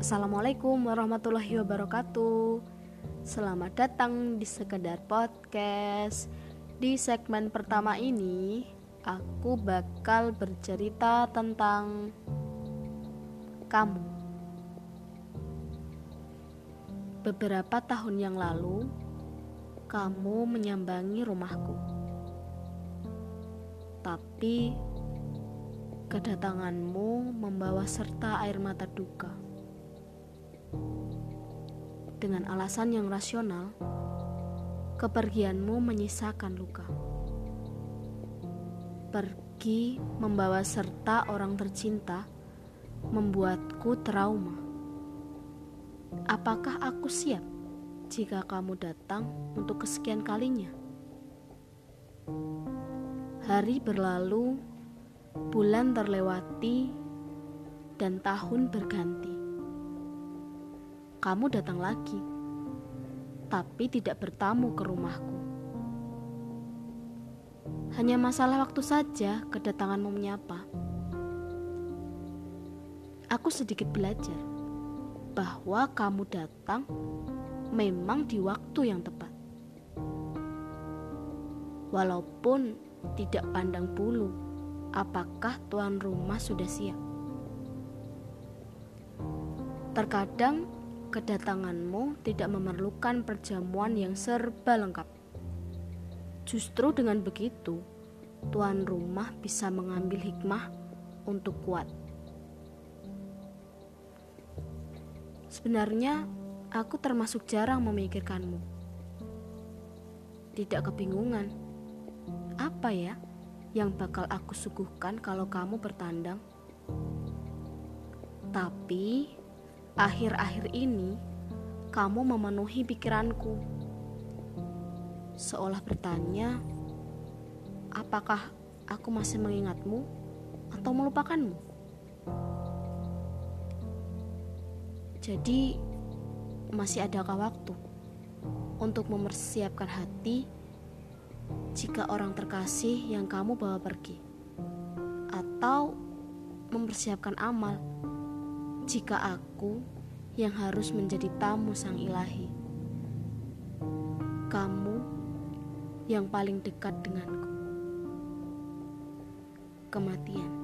Assalamualaikum warahmatullahi wabarakatuh. Selamat datang di sekedar podcast. Di segmen pertama ini, aku bakal bercerita tentang kamu. Beberapa tahun yang lalu, kamu menyambangi rumahku. Tapi kedatanganmu membawa serta air mata duka dengan alasan yang rasional, kepergianmu menyisakan luka. Pergi membawa serta orang tercinta membuatku trauma. Apakah aku siap jika kamu datang untuk kesekian kalinya? Hari berlalu, bulan terlewati, dan tahun berganti kamu datang lagi, tapi tidak bertamu ke rumahku. Hanya masalah waktu saja kedatanganmu menyapa. Aku sedikit belajar bahwa kamu datang memang di waktu yang tepat. Walaupun tidak pandang bulu, apakah tuan rumah sudah siap. Terkadang kedatanganmu tidak memerlukan perjamuan yang serba lengkap. Justru dengan begitu, tuan rumah bisa mengambil hikmah untuk kuat. Sebenarnya, aku termasuk jarang memikirkanmu. Tidak kebingungan, apa ya yang bakal aku suguhkan kalau kamu bertandang? Tapi Akhir-akhir ini, kamu memenuhi pikiranku. Seolah bertanya, apakah aku masih mengingatmu atau melupakanmu? Jadi, masih adakah waktu untuk mempersiapkan hati jika orang terkasih yang kamu bawa pergi? Atau mempersiapkan amal jika aku yang harus menjadi tamu sang ilahi. Kamu yang paling dekat denganku. Kematian.